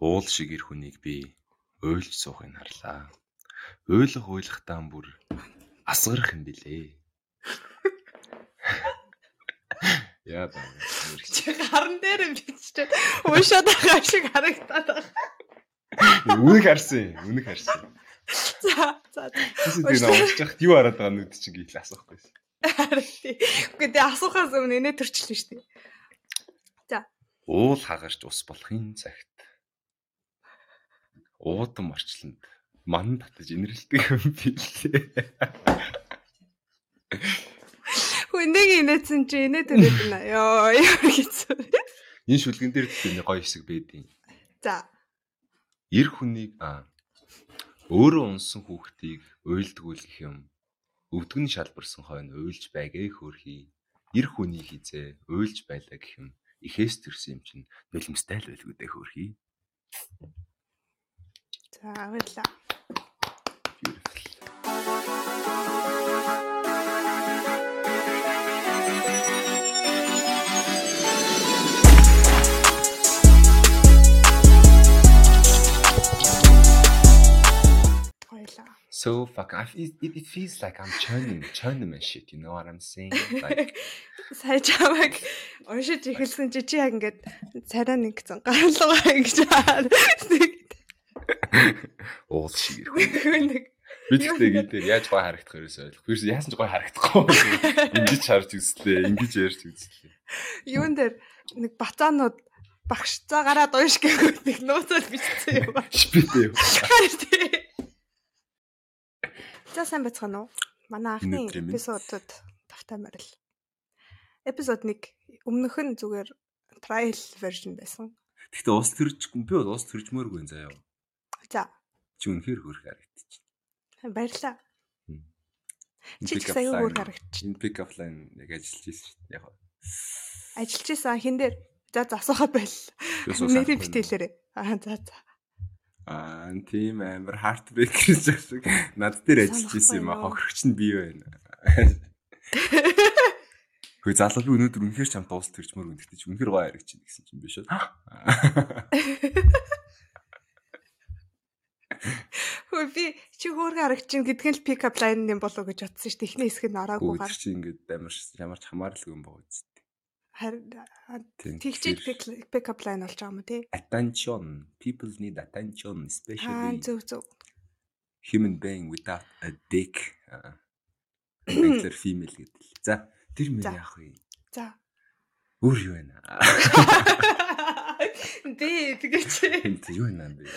Уул шиг эр хүнийг би уйлж суухыг харлаа. Уйлах уйлахтаа бүр асгарах юм билээ. Яа ба. Чи гарн дээр юм биччихээд уушаад байгаа шиг харагдаад байгаа. Үнэг харсан. Үнэг харсан. За за. Тэсээ тийм уушчих юу хараад байгаа нүд чинь гээл асуухгүй. Үгүй дээ асуухаас өмнө инээ төрчлөө шүү дээ. За. Уул хагарч ус болохын цагт уудам орчлонд ман татаж инэрлдэг юм билээ. Хүнийг инээсэн чи инээ төрөөд байна. Йоо хэцүү. Энэ шүлгэн дээр тийм гоё хэсэг байдیں۔ За. Эр хүнийг аа өөрөө унсан хүүхдийг уйлдгүүлэх юм. Өвдгөн шалбарсан хойно уйлж байгээ хөөрхий. Эр хүний хизээ уйлж байлаа гэх юм. Ихээс төрсэн юм чинь нулимстай л байлгүй дээ хөөрхий. За баярлаа. So fuck I it, it feels like I'm churning churning my shit you know what I'm saying like сая чамайг уншиж эхэлсэн чи чи яг ингээд царай нэг зэн гарлгаа гэж нэг уул шиг ирэх. Би тэгтээ гэдэг яаж гой харагдах вэ ойлгох. Би яасан ч гой харагдахгүй. Ингиж харж үзлээ, ингиж ярьж үзлээ. Юун дээр нэг бацаанууд багшцаа гараад унш гэхүү нэг нууцаар бичсэн юм ба. Шпитээ. За сайн байцгаана уу? Манай анхны эпизодод тавтай морил. Эпизод 1 өмнөх нь зүгээр trial version байсан. Гэхдээ уус төрж би бол уус төржмөөргүй заяа. За. Чи үнэхээр хөрх харагдчих. Баярлаа. Чи ч сая хөрх харагдчих. Энэ pick up line яг ажиллаж ирсэн шүү дээ. Яг. Ажиллаж ирсэн хин дээр за засуухаа байл. Нэрийн битээлээрээ. Аа за за. Аа тийм амар heartbreaker шиг над дээр ажиллаж ирсэн юм а хохирогч нь бий байна. Хөөе залуу би өнөөдөр үнэхээр чамд дуус төрчмөр үнэхтэй чи үнэхээр гоё харагч гэсэн чинь биш үү? Хөө би чи хөөргө харагчин гэдгэн л pick up line юм болоо гэж бодсон ш. Техний хэсэг нь ороогүй гар. Чи ингээд амар ямарч хамааралгүй юм боо үст. Харин тэгчээд pick up line болж байгаа юм тий. Attention. People need attention especially. Аа зөв зөв. Human being without a dick. Regular female гэдэг. За тэр мөр яах вэ? За. Өөр юу вэ? Бэ тэгэж. Юу вэ наа бэ?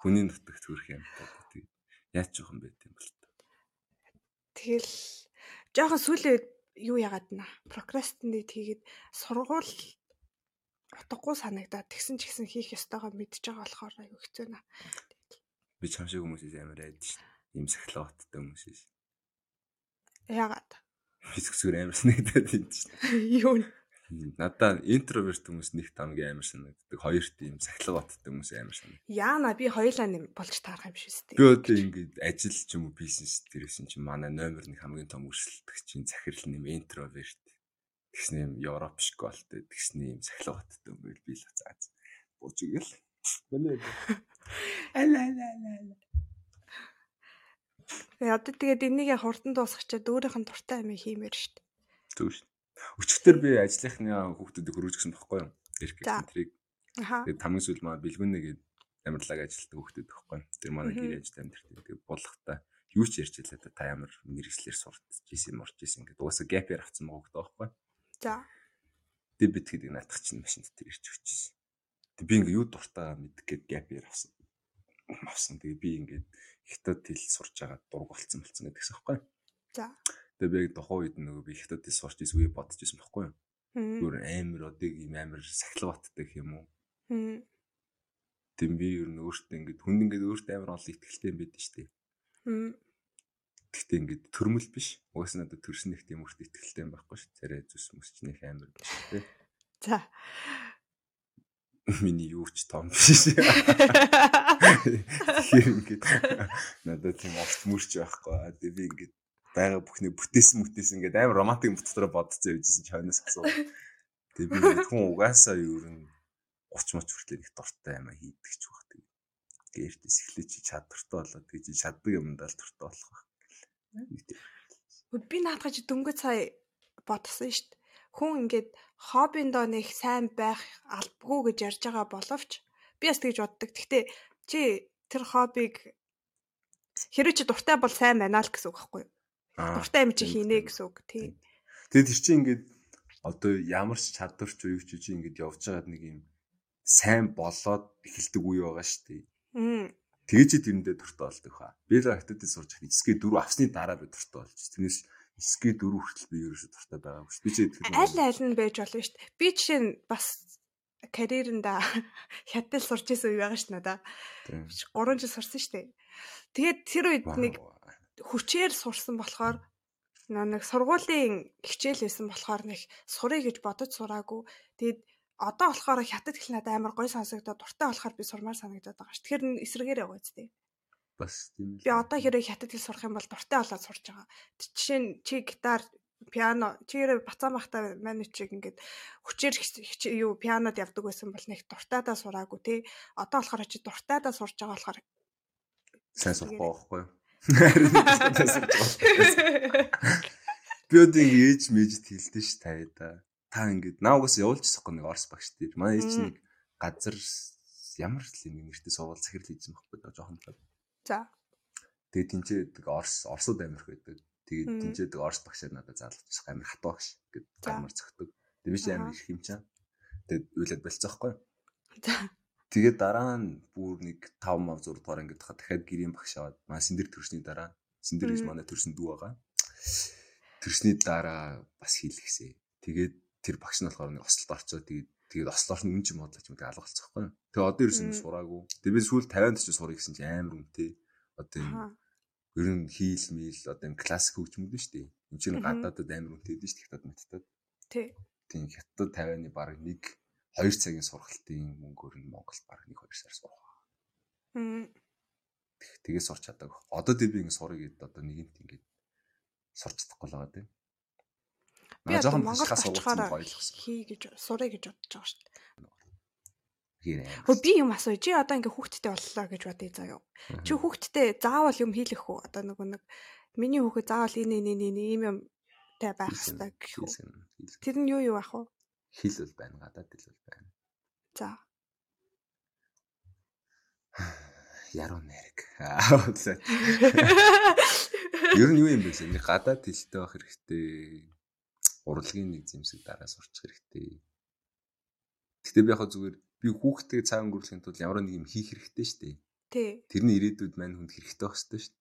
Хүний нутагт хүрэх юм байна. Тэг. Яаж жоох юм бэ тийм бол. Тэгэл жоохон сүлээ юу яагаад наа procrastinate хийгээд сургуул утгагүй санагдаад тэгсэн ч гэсэн хийх ёстойгоо мэдж байгаа болохоор аюу хэцүү наа. Би чам шиг хүмүүсээс амар айд шин. Ийм сахилгааттай хүмүүсээс. Яагаад? Физиксээр амар санагдаад юм шин. Юу нэ? Надаа интроверт хүмүүс нэг тамгийн амар санагддаг. Хоёр тийм сахилга баттай хүмүүс амар санагддаг. Яана би хоёулаа нэм болж таарах юм шиг үстэй. Би одоо ингээд ажил ч юм уу бизнес дээрсэн чинь манай номер нэг хамгийн том өрсөлдөх чинь захирал нэм интроверт. Тэгснэ юм Европ школтой тэгснэ юм сахилга баттай юм би л зааз. Бууж игэл. Манай. Ала ала ала. Яа тэгээд энийг хурдан дуусгачаад өөрийнх нь дуртай юм хиймээр штт. Зөв штт. Өчигдөр би ажлынхны хүүхдүүдийг хөрвүүлж гисэн баггүй юу? Эрх центрийг. Тэгээд хамгийн сүүл маа бэлгүүнэ гээд амарлаг ажилтдаг хүүхдүүд баггүй. Тэр манай гэр ажил амьдрт. Тэгээд булахтаа юу ч ярьж илээ та ямар мэрэгчлэр суртаж исэн морч исэн гэдэг. Уусаа гэпээр авсан байгаа хөөхтэй байхгүй. За. Тэг бит гэдэг наадах чинь машин дээр ирж өчсөн. Тэг би ингээ юу дуртаа мэдэх гээд гэпээр авсан. Авсан. Тэгээ би ингээ хятад хэл сурж байгаа дург болцсон болцсон гэдэгс байхгүй. За. Тэгээ би тухайн үед нөгөө би хятадд сурч ирсэн үе бодож ирсэн байхгүй юу? Гүр амар одыг юм амар сахилга батдаг юм уу? Тэм би ер нь өөртөө ингээд хүнд ингээд өөртөө амар олон ихтгэлтэй юм байдаг шүү дээ. Гэхдээ ингээд төрмөл биш. Угаас надад төрсөн их тийм өөртөө ихтгэлтэй юм байхгүй шүү. Царай зүс мөсчнийх амар биш тий. За. Миний юу ч том биш. Тэгэхээр ингээд надад тийм огт мөрч байхгүй. Тэгээ би ингээд байгаа бүхний бүтээсэн мүтээсэн ингээд амар романтик мөт дотор бодцоо явжсэн чи хойноос асуу. Тэгээ би хүн угаасаа юу юм 30 моч хүртэл их дуртай юм а хийдэг ч баг тэг. Гэртээс эхлээ чи чадвартай болоод тэг чи чаддаг юмдаа л дуртай болох байх. Би наадах чи дөнгөж сая бодсон дээ. Хүн ингээд хоббиндоо нэг сайн байх албагүй гэж ярьж байгаа боловч би бас тэгж боддог. Гэхдээ чи тэр хоббиг хэрэв чи дуртай бол сайн байна л гэсэн үг байхгүй юу? Дуртай юм чи хийнэ гэсэн үг. Тийм. Тэгээд тэр чинь ингээд одоо ямар ч чадварч юу ч чи ингээд явж байгаад нэг юм сайн болоод эхэлдэг үе байгаа шүү дээ. Тэгэж тэрэндээ дуртай болдог хаа. Би л хатад сурч хад эсгээ дөрөв авсны дараа би дуртай болж. Тэрнээс эсгээ дөрөв хүртэл би ерөөсө дуртай байгаагүй шүү. Би ч тэгэхээр аль аль нь байж болно шүү дээ. Би жишээ нь бас карьерэнда хятад сурч исэн үе байгаа шүү надаа. 3 жил сурсан шүү дээ. Тэгээд тэр үед нэг хүчээр сурсан болохоор нэг сургуулийн хичээл байсан болохоор нэг сурыг гэж бодож сураагүй. Тэгээд одоо болохоор хятад хэл надад амар гоё сонсогдоод дуртай болохоор би сурмаар санагдаад байгаа ш. Тэгэхээр эсрэгээр яваа үстэй. Бас тийм. Би одоо хэрэг хятад хэл сурах юм бол дуртай болоод сурж байгаа. Жишээ нь чи гитар пиано чигээр бацаан бахта манай чиг ингээд хүчээр юу пианод явдаг байсан бол нэг дуртайдаа сураагүй те одоо болохоор чи дуртайдаа сурж байгаа болохоор сайн сурах байхгүй би одоо ээж мэжд хэлдэж ш тавида та ингээд наагаас явуулчихсахгүй нэг орс багш тийм. Манай ээж нэг газар ямар л нэг нэртэй сургууль захирал хийсэн байхгүй даа жоохон л. За. Тэгээд тэнцээ орс орсууд амирх байдаг. Тэгээд тэнцээ орс багшаар надад заалгаж амир хатуу багш гэд амир цогтөг. Тэгээд би ч амир их юм чам. Тэгээд үйлээд болцоохгүй. За. Тэгээд дараа нь бүр нэг 5 мав 6 дугаар ингээд хахад дахиад гэрийн багш аваад маа сэндэр төрсний дараа сэндэр гэж манай төрсөн дүү байгаа. Төрсний дараа бас хийлгэсэ. Тэгээд тэр багш нь болохоор нэг ослолт орцоо тэгээд тэгээд ослоор нь үн чим бодлоо ч юм тэгээд алга болцсохгүй. Тэгээд одоо ерөөсөн сураагүй. Тэгээд би сүүл 50-нд ч сурах гэсэн чинь амар үнэтэй. Одоо юм ер нь хийл мэл одоо юм классик хөгжмөд нь шүү дээ. Энд чинь гадаадад амар үнэтэй дээ шүү дээ хятад мэттад. Тий. Тийм хятад 50-ны баг нэг 2 цагийн сургалтын мөнгөөр нь Монголд баг нэг 2 сар сурах. Тэгээд сурч чадаагүй. Одоо тэр би ингэ сурыг гээд одоо нэгэнт ингэ сурч чадахгүй л байгаа тийм. Би жоохон Монгол очихоор хий гэж сурыг гэж бодож байгаа шүү дээ. Хөө би юм асуу. Чи одоо ингээ хүүхдтэй боллоо гэж бодъё заяа. Чи хүүхдтэй заавал юм хийлэх үү? Одоо нөгөө нэг миний хүүхэд заавал энэ энэ энэ ийм юм тай байх хэрэгтэй гэх үү? Тэр нь юу юу ах вэ? Хил бол байна, гадаад хэл бол байна. За. Яруу нэрэг. Ер нь юу юм бэ? Ингээ гадаад хэлтэй байх хэрэгтэй урлагийн нэг зэмсэг дараа сурчих хэрэгтэй. Гэтэ би яг зүгээр би хүүхдээ цаа өнгөрүүлэхийн тулд ямар нэг юм хийх хэрэгтэй шүү дээ. Тий. Тэрний ирээдүйд мань хүнд хэрэгтэй байх хэрэгтэй шүү дээ.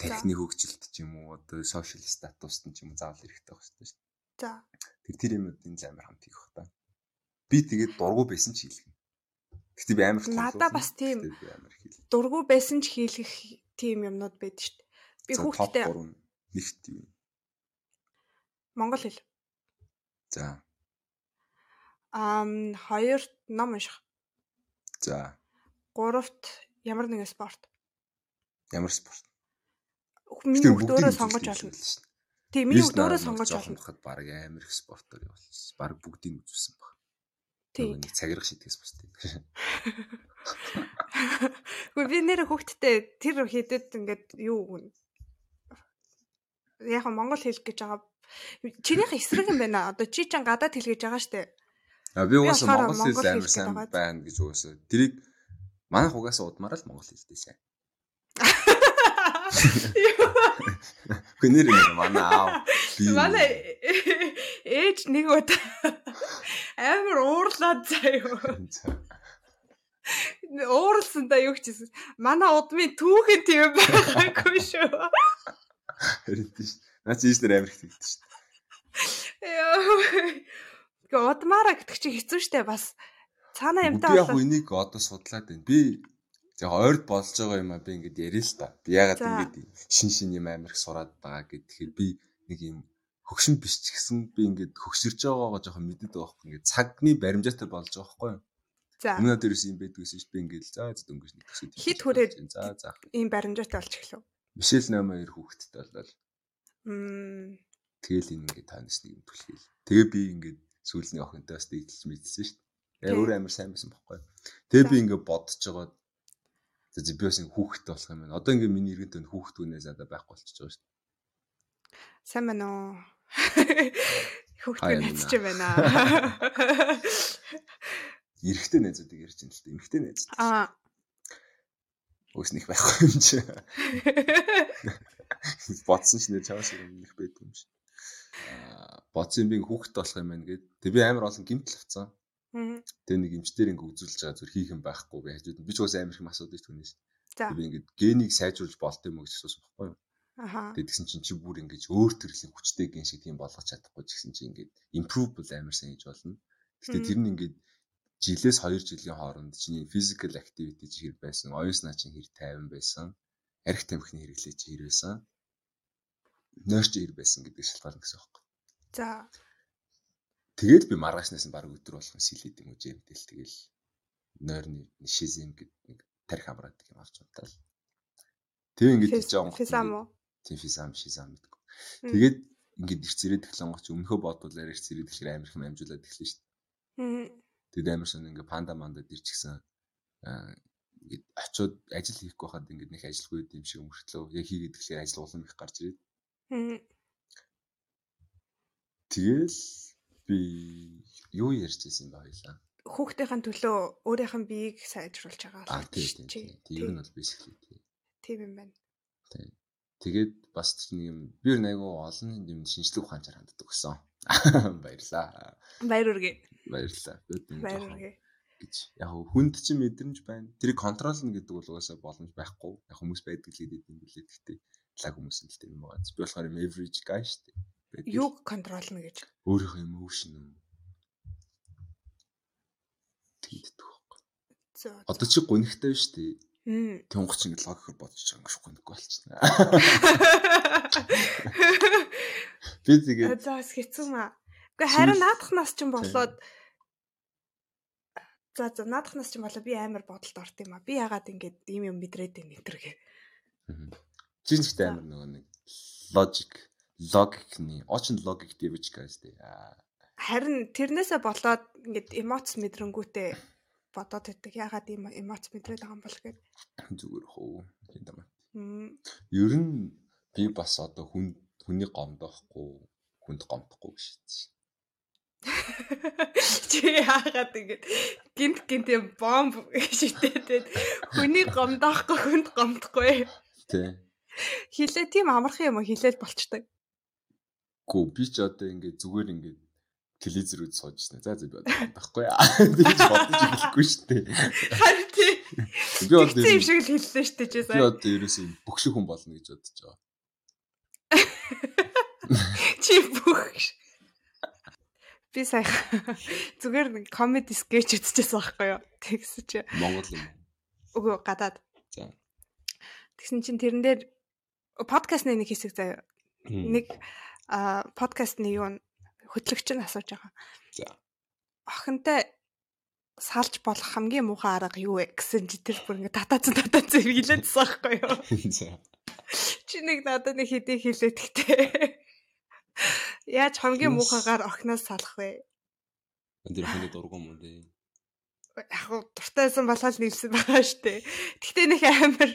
Техник хөгжилт ч юм уу одоо сошиал статуст нь ч юм уу заавал хэрэгтэй байх хэрэгтэй шүү дээ. За. Тэр тэр юмудын л амар хамт хийх бах та. Би тэгээд дургу байсан ч хийлгэн. Гэтэ би амар Надаа бас тийм дургу байсан ч хийлгэх тийм юмнууд байдаг шүү дээ. Би хүүхдээ нэгт юм Монгол хэл. За. Ам хоёрт ном унших. За. Гуравт ямар нэгэн спорт. Ямар спорт? Миний хөлт өөрөө сонгож олно. Тийм, миний өөрөө сонгож олно. Хахад баг амар их спортоор явуулсан. Баг бүгдийг үзүүлсэн баг. Тийм. Нэг цагирах шитгэс бусдыг. Гэхдээ би нэр хөлттэй тэр хийдэд ингээд юу гүн. Яг Монгол хэл гэж байгаа Чинийх эсрэг юм байна. Одоо чи ч гадаад хэлгэж байгаа штэ. А би угаасаа монгол хэл амар сайн байна гэж угаасаа. Тэрийг манайх угаасаа удмаар л монгол хэлтэй сайн. Гэнэр юм манай аав. Манай ээж нэг удаа амар уурлаад заяа. Ууралсан да юу ч гэсэн. Манай удмын түүхэн тийм байгаагүй шүү. Тийм шүү. Наач ийш нэр амир хэлдэг шүү дээ. Яа. Удмаараа гэдэг чи хэцүү штэ бас. Цаана юмтай болоо. Яг энийг одоо судлаад байна. Би яг ойрд болж байгаа юм а би ингэж ярил л та. Би ягаад ингэж шин шин юм амир их сураад байгаа гэхээр би нэг юм хөгшин биш ч гэсэн би ингэж хөгшөрж байгаагаа жоохон мэддэг байгаа байхгүй. Ингэ цагны баримжаатай болж байгаа байхгүй юу? За. Өмнө дээрээс юм байдгүй шүү дээ. Би ингэж за дөнгөж нэг төсөд. Хит хүрээд за за. Ийм баримжаатай болж эхлэв. Мишель 82 хүүхэдтэй болол Тэгэл энэ ингээд танаас нэг юм түлхийл. Тэгээ би ингээд сүүлний охинтой бас дийдэлж мэдсэн шүү дээ. Яг өөр амар сайн байсан байхгүй. Тэгээ би ингээ бодож байгаа. За би бас хүүхэдтэй болох юм байна. Одоо ингээ миний иргэнтэй хүүхдгүүнээс надад байхгүй болчихж байгаа шүү дээ. Сайн байна уу? Найзч юм байна. Эрэгтэй найзуудыг ярьж байна л дээ. Эмэгтэй найз. Аа. Өснөх байхгүй юм чи. Бодсон ч нэр чаваас юм их байдаг юм шиг. Аа, бодсон би хүүхдтэй болох юм байна гэд. Тэг би амар олон гимтэл авцсан. Тэгээ нэг эмчтэр ингээ үзүүлж байгаа зүр хийх юм байхгүй би хажууд би ч бас амар их асуудаг түүнээс. Би ингээд генийг сайжруулж болт юм уу гэж асуусан байхгүй юу? Аха. Тэгээд тэгсэн чинь чи бүр ингэж өөр төрлийн хүчтэй ген шиг тийм болгож чадахгүй ч гэсэн чи ингээд improve амар сайн хийж болно. Гэтэ тэр нь ингээд жилээс 2 жилийн хооронд чиний physical activity чи хэр байсан, оюуснаа чи хэр тайван байсан, арх тамхины хэрэглээ чи хэр байсан, нойрч хэр байсан гэдэг шалтгаална гэсэн үг. За. Тэгээд би маргаашнаас нь баг өдөр болгон сэлээд юм уу жимтэл тэгэл нойрны шизм гэдэг нэг тарих амраад юм авч удаа. Тэг ингээд хийж байгаа юм. Физам уу? Тийм физам шизам гэдэг. Тэгээд ингээд ирц ирээд эхлэн гоч өмнөхөө бодвол ирц ирээд ихлээр амар хэм амжуулаад эхлэн шүү дээ. Тэгээд амар сон ингээд панда мандад ирчихсэн. Ингээд очиод ажил хийхгүй хахад ингээд нэг ажилгүй юм шиг өмөртлөө. Яг хийгээд ихлээр ажил улам их гарч ирээд. Тэгэл би юу ярьж байсан бэ хоёлаа? Хүүхдийн төлөө өөрийнх нь биеийг сайжруулж байгаа. Аа тийм тийм. Тэр нь бол basically тийм юм байна. Тийм. Тэгээд бас нэг юм би айгу олон юм шинжлэх ухаанчаар ханддаг гэсэн. Баярлаа. Баяр үргээ. Баярлаа. Баяр үргээ. гэж яг хүнд чинь мэдрэмж байна. Тэрийг контролно гэдэг бол угаасаа боломж байхгүй. Яг хүмүүс байдаг л гэдэг юм билээ. Гэхдээ лаг хүмүүс л тийм байгаа. Би болохоор юм average guy шүү дээ. Юг контролно гэж. Өөрийнхөө emotion юм. Тэгдэг байхгүй. Одоо чи гонхтой шүү дээ Тэнгуч ингэ логикоор бодож байгаа юм шиг гонхгүй болчихно. Би тэгээд За бас хэцүү маа. Гэхдээ харин наадахнаас ч юм болоод За за наадахнаас ч юм болоо би амар бодолд орд юм а. Би ягаад ингэж ийм юм мэдрээд байна нэтэргээ. Жинчтэй амар нөгөө нэг логик логикны очин логик дэвж гэжтэй. Харин тэрнээсээ болоод ингэж эмоц мэдрэнгүүтээ бодоод байдаг. Ягаад ийм эмоц мэдрээд байгаа юм бол гэд. Зүгээр хөө тийм даа. Ер нь би бас одоо хүн хүний гомдохгүй хүнд гомдохгүй шийдсэн. Чи яагаад ингэж гинт гинт юм бомб шитэдэд хүний гомдохгүй хүнд гомдохгүй. Тий. Хилээ тийм амархан юм хилээл болчтой. Гүү би ч одоо ингэ зүгээр ингэ телевизэр үз сууж шнэ. За за би байхгүй яа. Тэгж бодож эхлэхгүй шүү дээ. Харин тий. Би одоо юм шиг л хэллээ шүү дээ. Би одоо ерөөсөө бүх шиг хүн болно гэж бодож байгаа. Чи бүх Би сая зүгээр нэг комеди скетч үзчихсэн байхгүй юу? Тэгсэн чи Монгол юм. Үгүй гадаад. За. Тэгсэн чин тэрэн дээр подкастны нэг хэсэг заяа. Нэг подкастны юу хөтлөгч нь асууж байгаа. За. Охинтой салж болох хамгийн муухай арга юу вэ гэсэн чи тэр бүр ингээ татаацсан татаацсан хэлээдсэн байхгүй юу? За. Чи нэг надад нэг хэдий хэлээд гэхдээ. Яаж хамгийн муухайгаар охиноос салах вэ? Тэр хүний дургуун мөн дээ. Яг дуртайсан болоод нэлсэн байгаа штэ. Гэхдээ нэг амар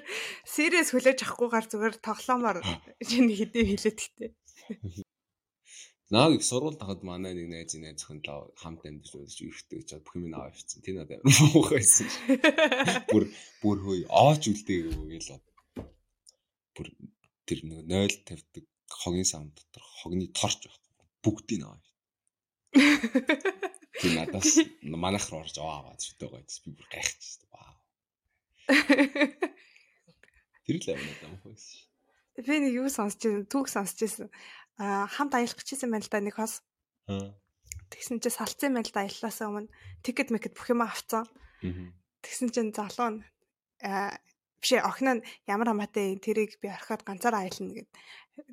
serious хүлээж авахгүйгээр зүгээр тоглоомоор чинь хэдий хэлээд гэхдээ. Нааг их сурвалд тахад манай нэг найз найз зөвхөн хамт амьдж үзэж ирэхтэй гэж бүх юм аваа авчихсан. Тэр надад муухайсэн. Бүр бүр хөөе ооч үлдээ гээл бүр тэр нэг 0 тавьдаг хогийн сам дотор хогны торч байхгүй бүгдийг аваа. Тэр надаас манайх руу орж аваа аваад шүтээ гойдс би бүр гайхчихсан. Вау. Тэр л амин надад муухайсэн. Би нэг юу сонсч байсан, түүх сонсч байсан хамт аялах гэжсэн байна л да нэг хос. Тэгсэн чинь салцсан байна л да аяллаасаа өмнө тикет мэкет бүх юм авцсан. Тэгсэн чинь залуу нь бишээ охин нь ямар хамаатай тэрийг би орхиод ганцаараа аялна гэд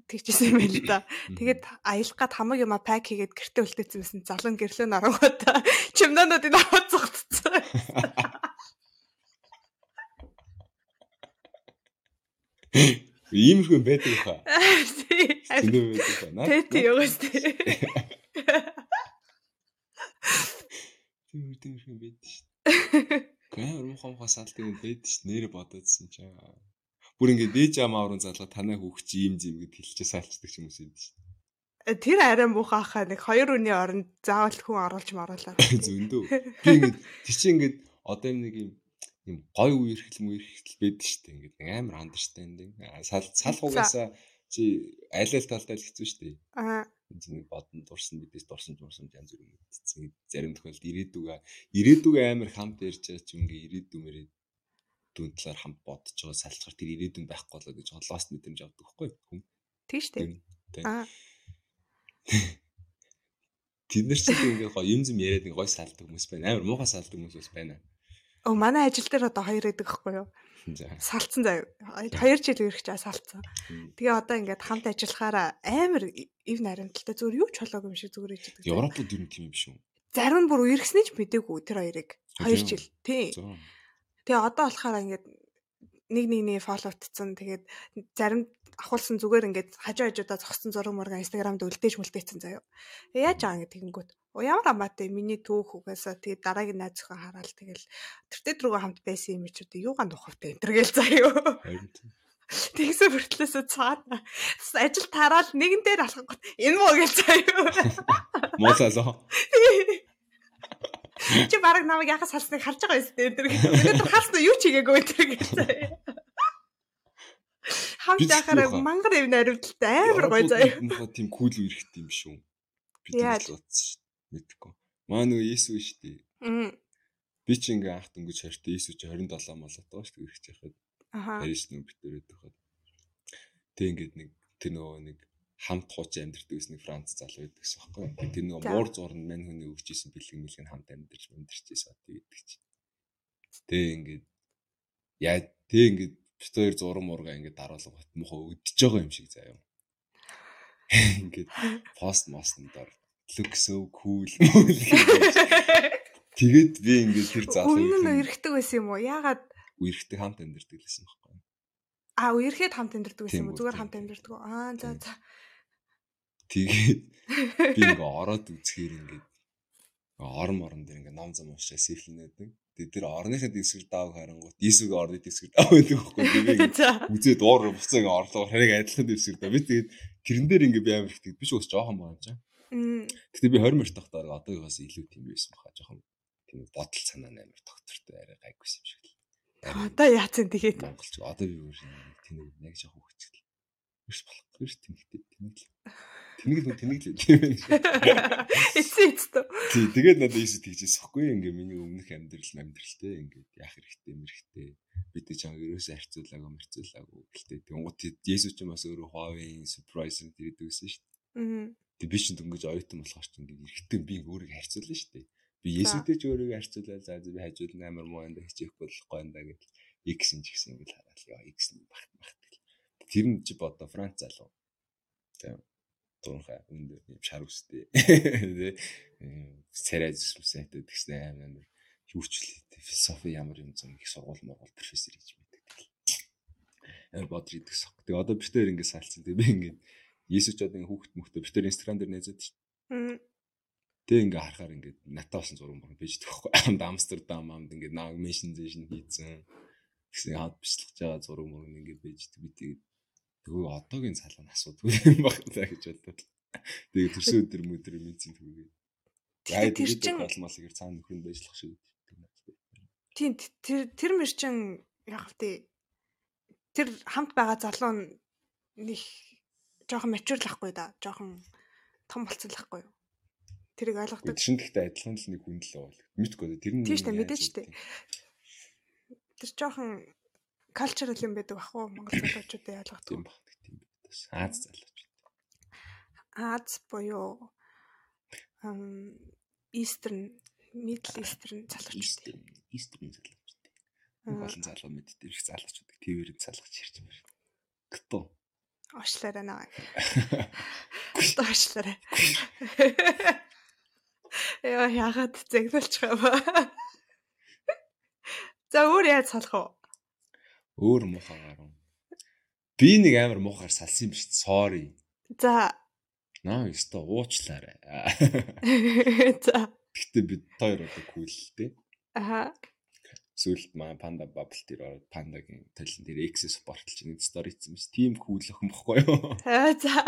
тэгчихсэн юм байна л да. Тэгээд аялах гад хамаг юма пак хийгээд гэртээ үлдээсэн байсан залуу гэрлөө нь оронготой чимнаануудыг аваад зогтцсон. Иймэрхүү байдаг хаа. Зөндөө байдаг байна. Тэ тий угаас тий. Тийм тийм юм байд шүү. Гэмээр муухай муухай салдаг юм байд шүү. Нэрэ бодоодсэн чи. Бүр ингээд дээж амаа уран залга танаа хүүхч ийм зэм гэд хэлчихээ саалцдаг ч юм юм шүү. Э, тэр арай муухайхаа нэг хоёр үний оронд заавал хүн оруулж маруулаа. Зөндөө. Би ингээд тий чи ингээд одоо юм нэг юм юм гой үерхэл мүерхэл байдаг шүү дээ. Ингээд амар андерстандинг. Сал салхуугаасаа чи аль аль талдаа л хэцүү шүү дээ. Аа. Энд нэг бодон дурсан бидээс дурсан дурсан янз бүр юм мэдсэн. Зарим тохиолдолд ирээдүгэ ирээдүгэ амар хамт ярьж байгаа ч ингээ ирээдү мэрээ дүүн талаар хамт бодож байгаа салцгаар тэр ирээдүйн байхгүй болоо гэж холоос мэдрэмж авдаг байхгүй хүн. Тийм шүү дээ. Аа Тэд нар чинь ингээд гоё юм зэм яриад нэг гоё салдаг хүмүүс байна. Амар муухай салдаг хүмүүс байна. Оо манай ажил дээр одоо хоёр байдаг байхгүй юу? Салцсан заяа. Хоёр жил ирэх чаа салцсан. Тэгээ одоо ингээд хамт ажиллахаараа амар ив наримталтай зүгээр юу ч болоогүй юм шиг зүгээр иждэг. Европод юу юм биш үү? Зарим нь бүр иргэснээ ч мдээгүй тэр хоёрыг. Хоёр жил. Тий. Тэгээ одоо болохоор ингээд нэг нэг нэг фолловтцсан. Тэгээд зарим ахуулсан зүгээр ингээд хажуу хажуудаа зогссон зураг мурга инстаграмд үлдээж мүлдээсэн заяа. Яаж аа гэдэг тэгэнгүүт. Оо ямар амаатай миний түүх угаасаа тэгээд дараагийн найз зөхөн хараад тэгэл тэртээ дөрөв хамт байсан юм чүүд юугаан тухавтай энэ гэл заяа. Тэгсэн бүртлээсээ цаана ажил тараал нэгэн дээр алхах энэ муу гэж заяа. Муулаа. Чи бараг намайг яхас салсныг харж байгаа юм тест энэ. Өнөөдөр харсан юу ч хийгээгүй энэ заяа хамт байхаараа мангар эв наривдaltaй амар гоё заяа. Мохо тийм кул үерхт юм шүү. Би тийм бодсон шүү. Мэдгүй. Маа нөгөө Иесүү шүү дээ. Би ч ингээ анх дөнгөж хортой Иесүү чи 27 молот байгаа шүү дээ ирэх яхад. Аа. Парис нүг битүүрээд байхад. Тэг ингээд нэг тэр нөгөө нэг хамт хууч амьдэрдэг гэсэн нэг Франц залуу байдаг гэсэн юм байна. Тэр нөгөө муур зурнд мань хүний өгчээсэн бэлэг мэлэг хамт амьдэрч амьдэрчээс одоо гэдэг чинь. Тэг ингээд яа тэг ингээд бит хоёр зураг мурга ингээд даруулга бат мохоо өдөж байгаа юм шиг заяа. Ингээд пост мостноор look so cool. Тэгээд би ингээд тэр залуу өмнө нь эргэдэг байсан юм уу? Яагаад үерхдэг хамт амьдэрдэг гэсэн юм байна. Аа үерхэд хамт амьдэрдэг байсан юм? Зүгээр хамт амьдэрдэг. Аа за за. Тэгээд би ингээ ороод үзэхээр ингээд орон морон дээр ингээ ном зам уушаа сэлнэдэг. Тэгээд тэр орныхын дэсгэр даав харангуут Иесүг орны дэсгэр даав байдаг байхгүй тэгээд үзээ дуур буцаа ингээ орлоо харийг адилхан дэсгэр даа. Би тэгээд тэрэн дээр ингээ би амар ихтэй би ч ус жоохон юм чам. Гэтэ би 20 мөрт тахтаар одоогоос илүү тийм байсан баха жоохон тийм бодол санаа амар доктортой арай гайгүйс юм шиг л. Одоо яатсан тэгээд Монголч одоо би өөр тийм нэг жоохон хөвчтэй. Биш болохгүй ш тэнэгтэй тэнэг л. Тэнэг л тэнэг л тийм ээ. Эцээ эцтэй. Тий, тэгээд надад ийс тэгжээс хэвгүй ингээ миний өмнөх амьдрал амьдралтэй ингээд яах хэрэгтэй мэрхтэй. Бид ч чам ерөөсөө харьцуулаагүй мэрцүүлаагүй. Гэхдээ тэнгуут Есүс ч бас өөрөө Huawei surprise гэдэг байсан шүү дээ. Тэг би чинь дөнгөж оюутан болохоор ч ингээ эргэтэй би өөрийгөө харьцуулна шүү дээ. Би Есүстэй ч өөрийгөө харьцуулаад за би хажууд амар муу энэ хичээхгүй болохгүй энэ гэж X нь ч гэсэн ингээ хараад яа X нь багт багт. Тэр нь чи бодо Франц залуу. Тийм туурхай өндөр юм шар үстэй. Тэ царай зүсмсэт гэсэн аим амар юучлээ философи ямар юм зам их сургууль мургуул профессор гэж мэддэг. Амар бодож идэх сох. Тэгээ одоо битээр ингэ салцсан. Тэгээ би ингэ Есүс ч одоо хүүхд мөхтө битээр инстаграм дээр нээзэд шүү. Тэгээ ингээ харахаар ингээ натаа болсон зураг мөрөн бийж төгөхгүй. Амд Амстердам амд ингээ наг мишн зэшн хийцэн. Тэгсэн хаад бичлэж байгаа зураг мөрөн ингээ бийж би тэгээд Тэгвэл одоогийн цалан асуудгүй юм байна гэж боддог. Тэгээ төрсөн өдөр мөдөр мэдсэн түүгээ. Яа тэр чин болмолыг цаана нөхрөнд байжлах шиг. Тийм тэр тэр мэр чин яг тий тэр хамт байгаа залуу нэг жоохон мачуурлахгүй да. Жоохон том болцолохгүй юу? Тэрийг ойлгодог. Шин гэхдээ адилхан л нэг хүн л бол. Мэдгүй тэр нь. Дээ мэдээж шүү дээ. Тэр жоохон cultural юм байдаг бах уу Монгол залуучуудын ялгах тийм баг тийм байдаг. Аз залуучууд. Аз буюу ам Eastern Middle Eastern залуучууд. Eastern залуучууд. Олон залуу мэддэг их залуучууд твэрийн залгаж ирж байгаа шүү. Кто? Ошлаарай наа. Кто ошлаарай. Яа яагаад зэгнүүлчих юм ба. За өөр яаж салах вэ? Өөр муухагаар. Би нэг амар муухаар салсан юм биш. Sorry. За. Наа ёстой уучлаарай. За. Гэхдээ бид хоёр одоо те. Аха. Сүүлд маа панда бабл дээр ороод пандагийн талын дээр X спортлж нэг стори хийсэн мэс. Тим кул охин бохгүй юу? За.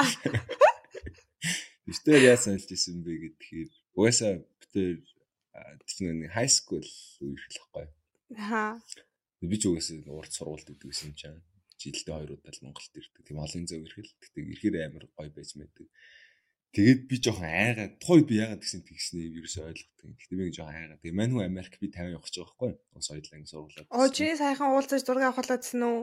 Бистер яасан л жисэн бэ гэдгээр угаасаа битэр тийм нэг high school үеэр л байхгүй. Аа. Би ч угаасаа урд сургуульд идэв гэсэн юм чам. Жилдээ хоёр удаа л Монголд ирдэг. Тийм олон зөв ирхэл. Тэгтээ ирэхээр амар гоё байж мэддэг. Тэгээд би жоохон айгаа тухайд би яагаад гэсэн тэгснээ ерөөсөй ойлгохгүй. Гэхдээ би жоохон айгаа. Тэгээ мань хүн Америк би 50 явах гэж байгаа байхгүй? Ус соёлын сургуулаад. Оо чи сайхан уулзаж зураг авах болоодсэн үү?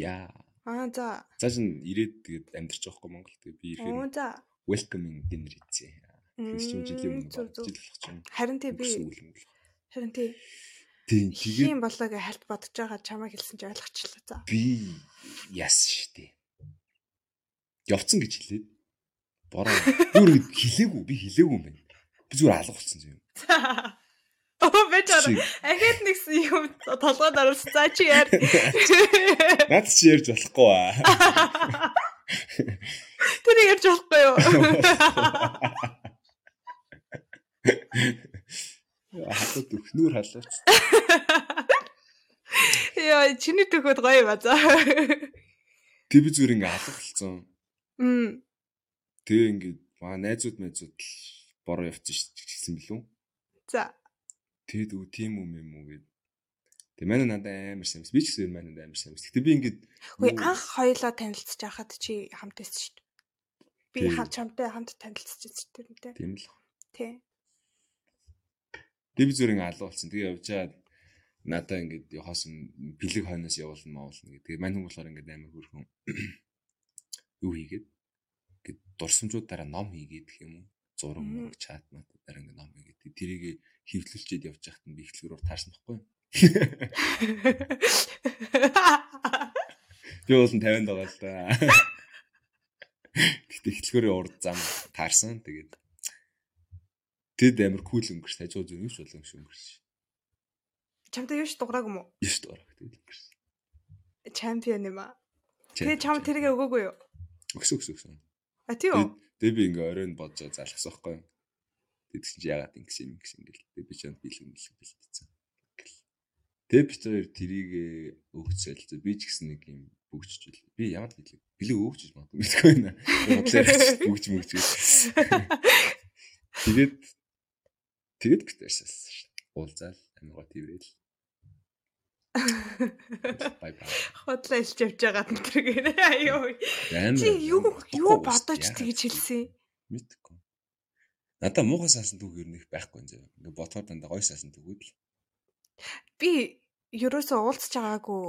Яа. Аа за. Цааш нь ирээд тэгээд амьдарч байгаа байхгүй Монгол. Тэгээд би ирэхээр Оо за. welcoming dinner хийцээ. Тэгс чинь жилийн өмнө жил болох чинь. Харин тий би харин тий Тийм тэгээд юм болоо гэж хальт бодож байгаа чамайг хэлсэн чи ойлгочлаа за. Би шүү дээ. Явцсан гэж хэлээд бороо бүр хилээгүй би хилээгүй юм байна. Би зүгээр алга болсон юм. Оо бечара ахад нэг юм толгойд оруулсан за чи яар. Наад чи ярьж болохгүй аа. Тэр ярьж болохгүй юу? Хатад өхнөр халууч. Яа, чиний төгөөд гоё ба за. Тэг би зүгээр ингээ алга болсон. Мм. Тэгээ ингээд маа найзууд найзууд л бороо явчихсан гэсэн билүү. За. Тэгэд үу тийм юм юм уу гэд. Тэг манай надад амар сайн. Би ч гэсэн манай надад амар сайн. Гэтэ би ингээд Хөөе анх хоёлоо танилцж байхад чи хамт байсан шүү дээ. Би хамт чамтай хамт танилцж байсан шүү дээ. Тийм л. Тий. Алга болсон. Тэгээ явжаад надаа ингээд хоосон бэлэг хойноос явуулна маавуулна гэдэг. Мань хүн болохоор ингээд амар хөрхөн юу хийгээд гэд дурсамжуудаараа ном хийгээд гэх юм уу? Зураг мөрөг чат матуудаар ингээд ном хийгээд. Тэрийг хөвлөлчээд явж байхад би ихлгүүрээр таарсан байхгүй би бол 50-нд байгаа л да. Гэхдээ ихлгүүрийн урд зам таарсан. Тэгээд тэд амар кул өнгөрч тажуу зүг юм шиг болон шиг өнгөрч чамтай юу ч дуграаг юм уу юу ч дуграаг тэгээд өнгөрч чемпион юм аа тэгээ чам тэргээ өгөөгүй юу өгсөн өгсөн өгсөн А тийм үү? Тэгээ би ингээ оройн бодож залхсан байхгүй юу? Тэгсэн чи ягаад ингэс юм гэсэн ингээл. Тэгээ би чанд бэлэн бэлэн бэлтсэн. Тэгээ би тэр тэрийг өгцөл би ч гэсэн нэг юм бүгжчихвэл би ямар л хэлээ. Бэлэг өгчөж магадгүй мэдгүй байна. Бодлоор бүгж мөгж. Тэгээд тэгээд би тэрсэлсэн шүү. Уулзаал амар гоо тийвэрэл. Бай бай. Хотлоо илж явж байгаа энэ төргээр. Аюу. Чи юу юу бодож тэгж хэлсэн? Мэдгүй. Надаа муухай саасан түүх ер нь их байхгүй юм зав. Ингээ бодохоор дандаа гоё саасан түүгүүд л. Би ерөөсөө уулзч байгаагүй.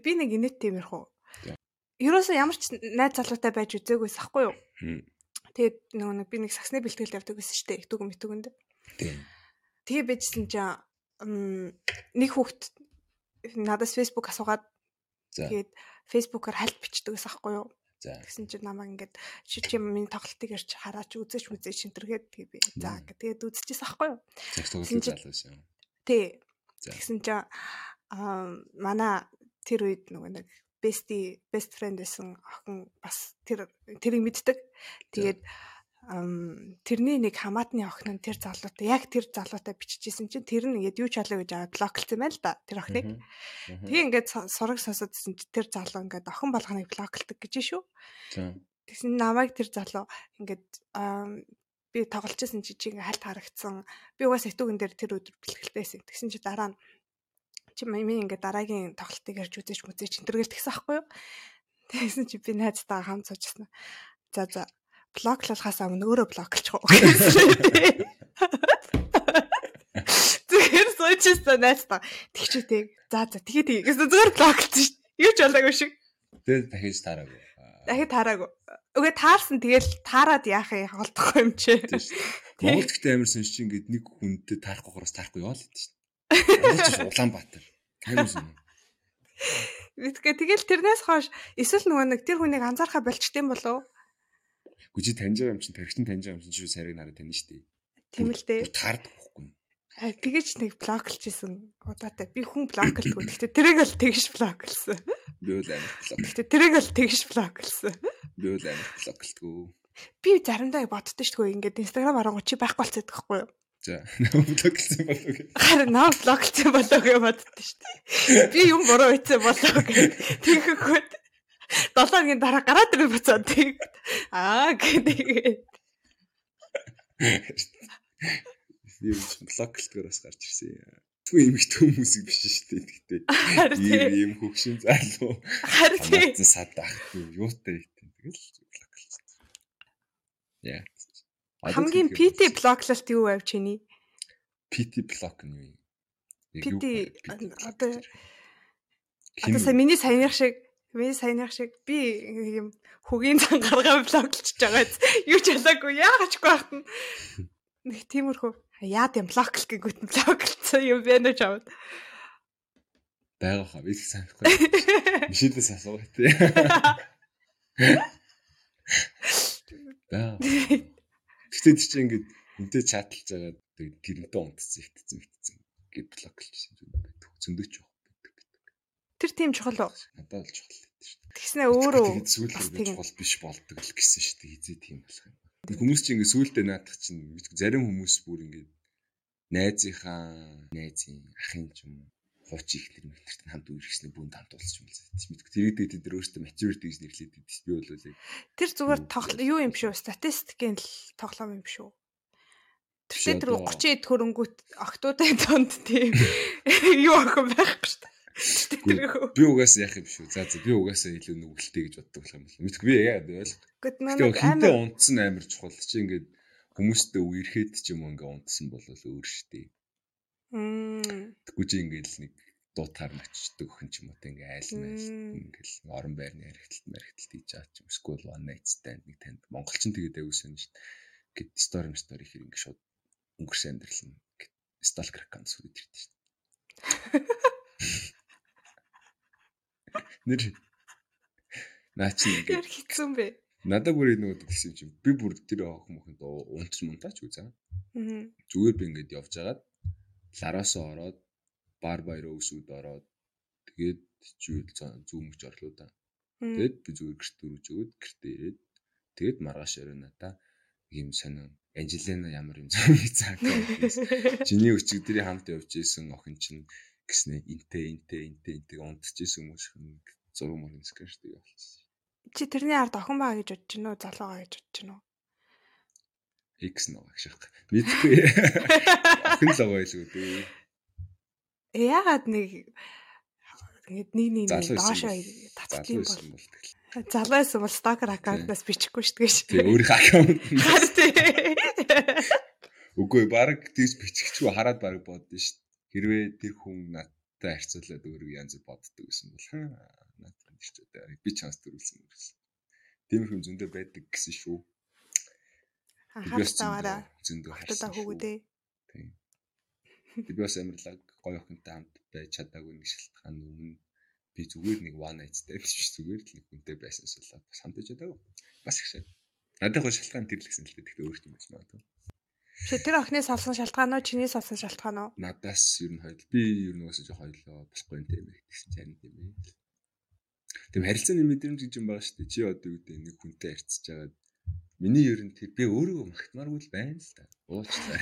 Би нэг инэт тиймэрхүү. Ерөөсөө ямар ч найз залуутай байж үзээгүйс ахгүй юу? Тэгээд нөгөө нэг би нэг саксны бэлтгэл явдаг гэсэн шүү дээ. Их дүгэн мэтүгэнд. Тэгээ байжсэн чинь нэг хүүхд надаас Facebook асуугаад тэгээд фейсбુકаар хальт бичдэг гэсэн аахгүй юу. Тэгсэн чинь намайг ингээд чи чи миний тоглолтыг ирж хараач үзээч мүзээч шинтергээд тэгээ би за тэгээд үзчихсэн аахгүй юу. Тэгсэн чинь тий. Тэгсэн чинь аа манай тэр үед нөгөө нэг бести best friend гэсэн охин бас тэр тэрийг мэддэг. Тэгээд тэрний нэг хамаатны охин нь тэр залуутай яг тэр залуутай биччихсэн чинь тэр нь ингээд юу чалаа гэж аваад блоклцсан байл да тэр охиныг. Тэгээ ингээд сураг сонсоодсэн чинь тэр залуу ингээд охин болгоныг блоклдог гэж шүү. Тэгсэн намайг тэр залуу ингээд би тоглож исэн чи чи ингээд хальт харагдсан. Би угаас этүүгэн дээр тэр өдөр бэлгэлтэйсэн. Тэгсэн чи дараа нь чи минь ингээд дараагийн тоглолтыг ярьж үзээч мүзээч энэ төргээл тэгсэн аахгүй юу. Тэгсэн чи би найзтайгаа хамт суужсан. За за блоклуулахаас өмнө өөрөө блоклчих уу гэсэн. Зүгээр суучсан найстаа. Тэгчээ тэг. За за тэгээ тэг. Гэсэн зүгээр блоклсон шүү. Юу ч болоогүй шиг. Тэгээд дахиж таараагүй. Дахиж таараагүй. Үгүй таарсан тэгэл таарад яах юм холдохгүй юм чи. Монголд ихтэй амарсан чи ингээд нэг хүнтэй таарахгүй хороос таарахгүй яваа л гэдэг. Монголч Улаанбаатар. Амарсан юм. Мэдгээ тэгэл тэрнээс хойш эсвэл нөгөө нэг тэр хүнийг анзаархаа болчтой юм болов Гүжи таньж байгаа юм чинь тархитын таньж байгаа юм чинь шүү сарыг нараа тань штий. Тийм л дээ. Таардаг байхгүй. Аа тэгэж нэг блоклжсэн удаатай. Би хүн блоклдгүй. Гэхдээ тэрийг л тэгж блоклсон. Би бол амар блок. Гэхдээ тэрийг л тэгж блоклсон. Би бол амар блоклдгүй. Би заримдаа боддоо шүү ингээд Instagram харангуй чи байхгүй болцоод байхгүй юу? За, блоглсон болов уу? Харин наа блоглсон болов гэж боддоо шүү дээ. Би юм буруу хийсэн болов гэж тэгэхгүй. 7 хоногийн дараа гараад ирэх буцаад тэг. Аа гэдэг. Би блог гэлтгээр бас гарч ирсэн. Тэгвэл эмэгтэй хүмүүсийг биш шүү дээ. Тэгтээ ийм хөгшин залуу. Харин тийм. Садах юутай гэдэг. Тэгэл блог гэлсэн. Яа. Хамгийн PT блоглалт юу байв чиний? PT блог нь юу? PT одоо одоо сая миний саяных шиг миний саяных шиг би юм хөгийн цан гаргаа блоглож байгаа. Юу ч ялаагүй яагачгүй байхад нь нэг тиймэрхүү яад юм блоглох гээгүүт блоглцсон юм байна ч аваад. Бага хаа би санахгүй. Мишэлээс асуух тий. Бага. Гэтэ тийч ингээд үнтэй чаталж байгаа тэрнтэй унтцсан ихтсэн ихтсэн гэд блоклж зөндөөч явах байдаг байдаг. Тэр тийм чухал уу? Надад л чухал гэдэг шүү дээ. Тэгснэ өөрөө сүүлдээ чухал биш болдог л гэсэн шүү дээ. Хизээ тийм болох юм. Хүмүүс чинь ингээд сүүлдээ наадах чинь зарим хүмүүс бүр ингээд найзынхаа найзын ахын ч юм хууч ихлэр мэтэрт хамт үргэснээ бүнд хамт уулзч юм л мэдгүй. Тэр гэдэг тэд өөрөөсөө maturity гэж нэрлээд байдаг. Би бол яг Тэр зүгээр тоглоо юу юм шүү? Статистикийн л тоглоом юм шүү. Тэр тэр 30 эд хөрөнгөт октоудын донд тийм юу охин байхгүй шүү. Би угаасаа яах юм шүү. За за би угаасаа илүү нүгэлтэй гэж боддог юм байна. Мэдгүй би яа ойлгох. Гэхдээ хинтээ унтсан амар чухал чи ингээд хүмүүстэй үерхэд ч юм ингээ унтсан бол өөр штий. Тэггүй чи ингээл нэг дуутаар очдог өхөн ч юм уу ингээ айл мэйл ингээл орон байрны харигталт маригталт хийж байгаа ч юм эсвэл one night stand нэг танд монголчин тэгээд сонь шүү дээ. Гэт стори стори хэр ингээ шууд өнгөрсөн амьдрал нь сталкер аккаунт сүрээд ирдэ шүү дээ. Нэр наа чи ингээ хэцүү бэ. Надад бүр энэ нэг гэсэн чинь би бүр тэр охин мохинд унтч мунтаач үзээ. Зүгээр би ингээд явж агаад лараасаа ороод бар баяраа өсвөд ороод тэгээд чивэл зүүмгч орлоо да. Тэгээд би зүгээр гэрт дөрөж өгöd гэртээ ирээд тэгээд маргааш өрөө надаа ийм сонин Анжелина ямар юм зургийг цаагаа. Чиний өчигдрийн хамт явж исэн охин чинь гэснэ интэ интэ интэ интэ унтчихсэн хүмүүс хүн зураг мөрөн скэштэй явуулчихсан. Чи тэрний ард охин баа гэж бодож гинөө залуу байгаа гэж бодож гинөө. X нэг байна. Мэдгүй. Охин л байгаа илүү дээ. Яагаад нэг ингээд нэг нэг доошоо татсан юм бол залуу байсан бол стокер аккаунтаас бичихгүй шүү дээ. Тэгээ өөрийнхөө аккаунт. Үгүй баг тийс бичихчгүй хараад баг боддоо шүү. Хэрвээ тэр хүн надтай харьцуулаад өөрөө янз бүр боддог гэсэн бол надад тийч одоо би чанс төрүүлсэн мөрсөн. Тиймэрхүү зөндөө байдаг гэсэн шүү. Анхаарал зөндөө харсан. Хүүгүүдээ. Тийм. Би бас амарлаг гоё охинтой хамт байж чадаагүй нэг шалтгаан өмнө би зүгээр нэг one night stand биш зүгээр л нэг хүнтэй байсан суулаад бас хамт байж чадаагүй. Бас их шээ. Надад гоё шалтгаан тэрлэгсэн л дээ. Тэгтээ өөрт юм биш магадгүй. Чи тэр охины салсан шалтгаан уу, чиний салсан шалтгаан уу? Надаас ер нь хоёул. Би ер нь уусаж хоёлоо болохгүй юм тийм ээ гэсэн чинь тийм ээ. Тэгм харилцааны мэдрэмж гэж юм байгаа шүү дээ. Чи одоо гэдэг нэг хүнтэй харьцаж байгаад миний ер нь тэр би өөрийгөө магтмааргүй л байна л да. Уучлаа.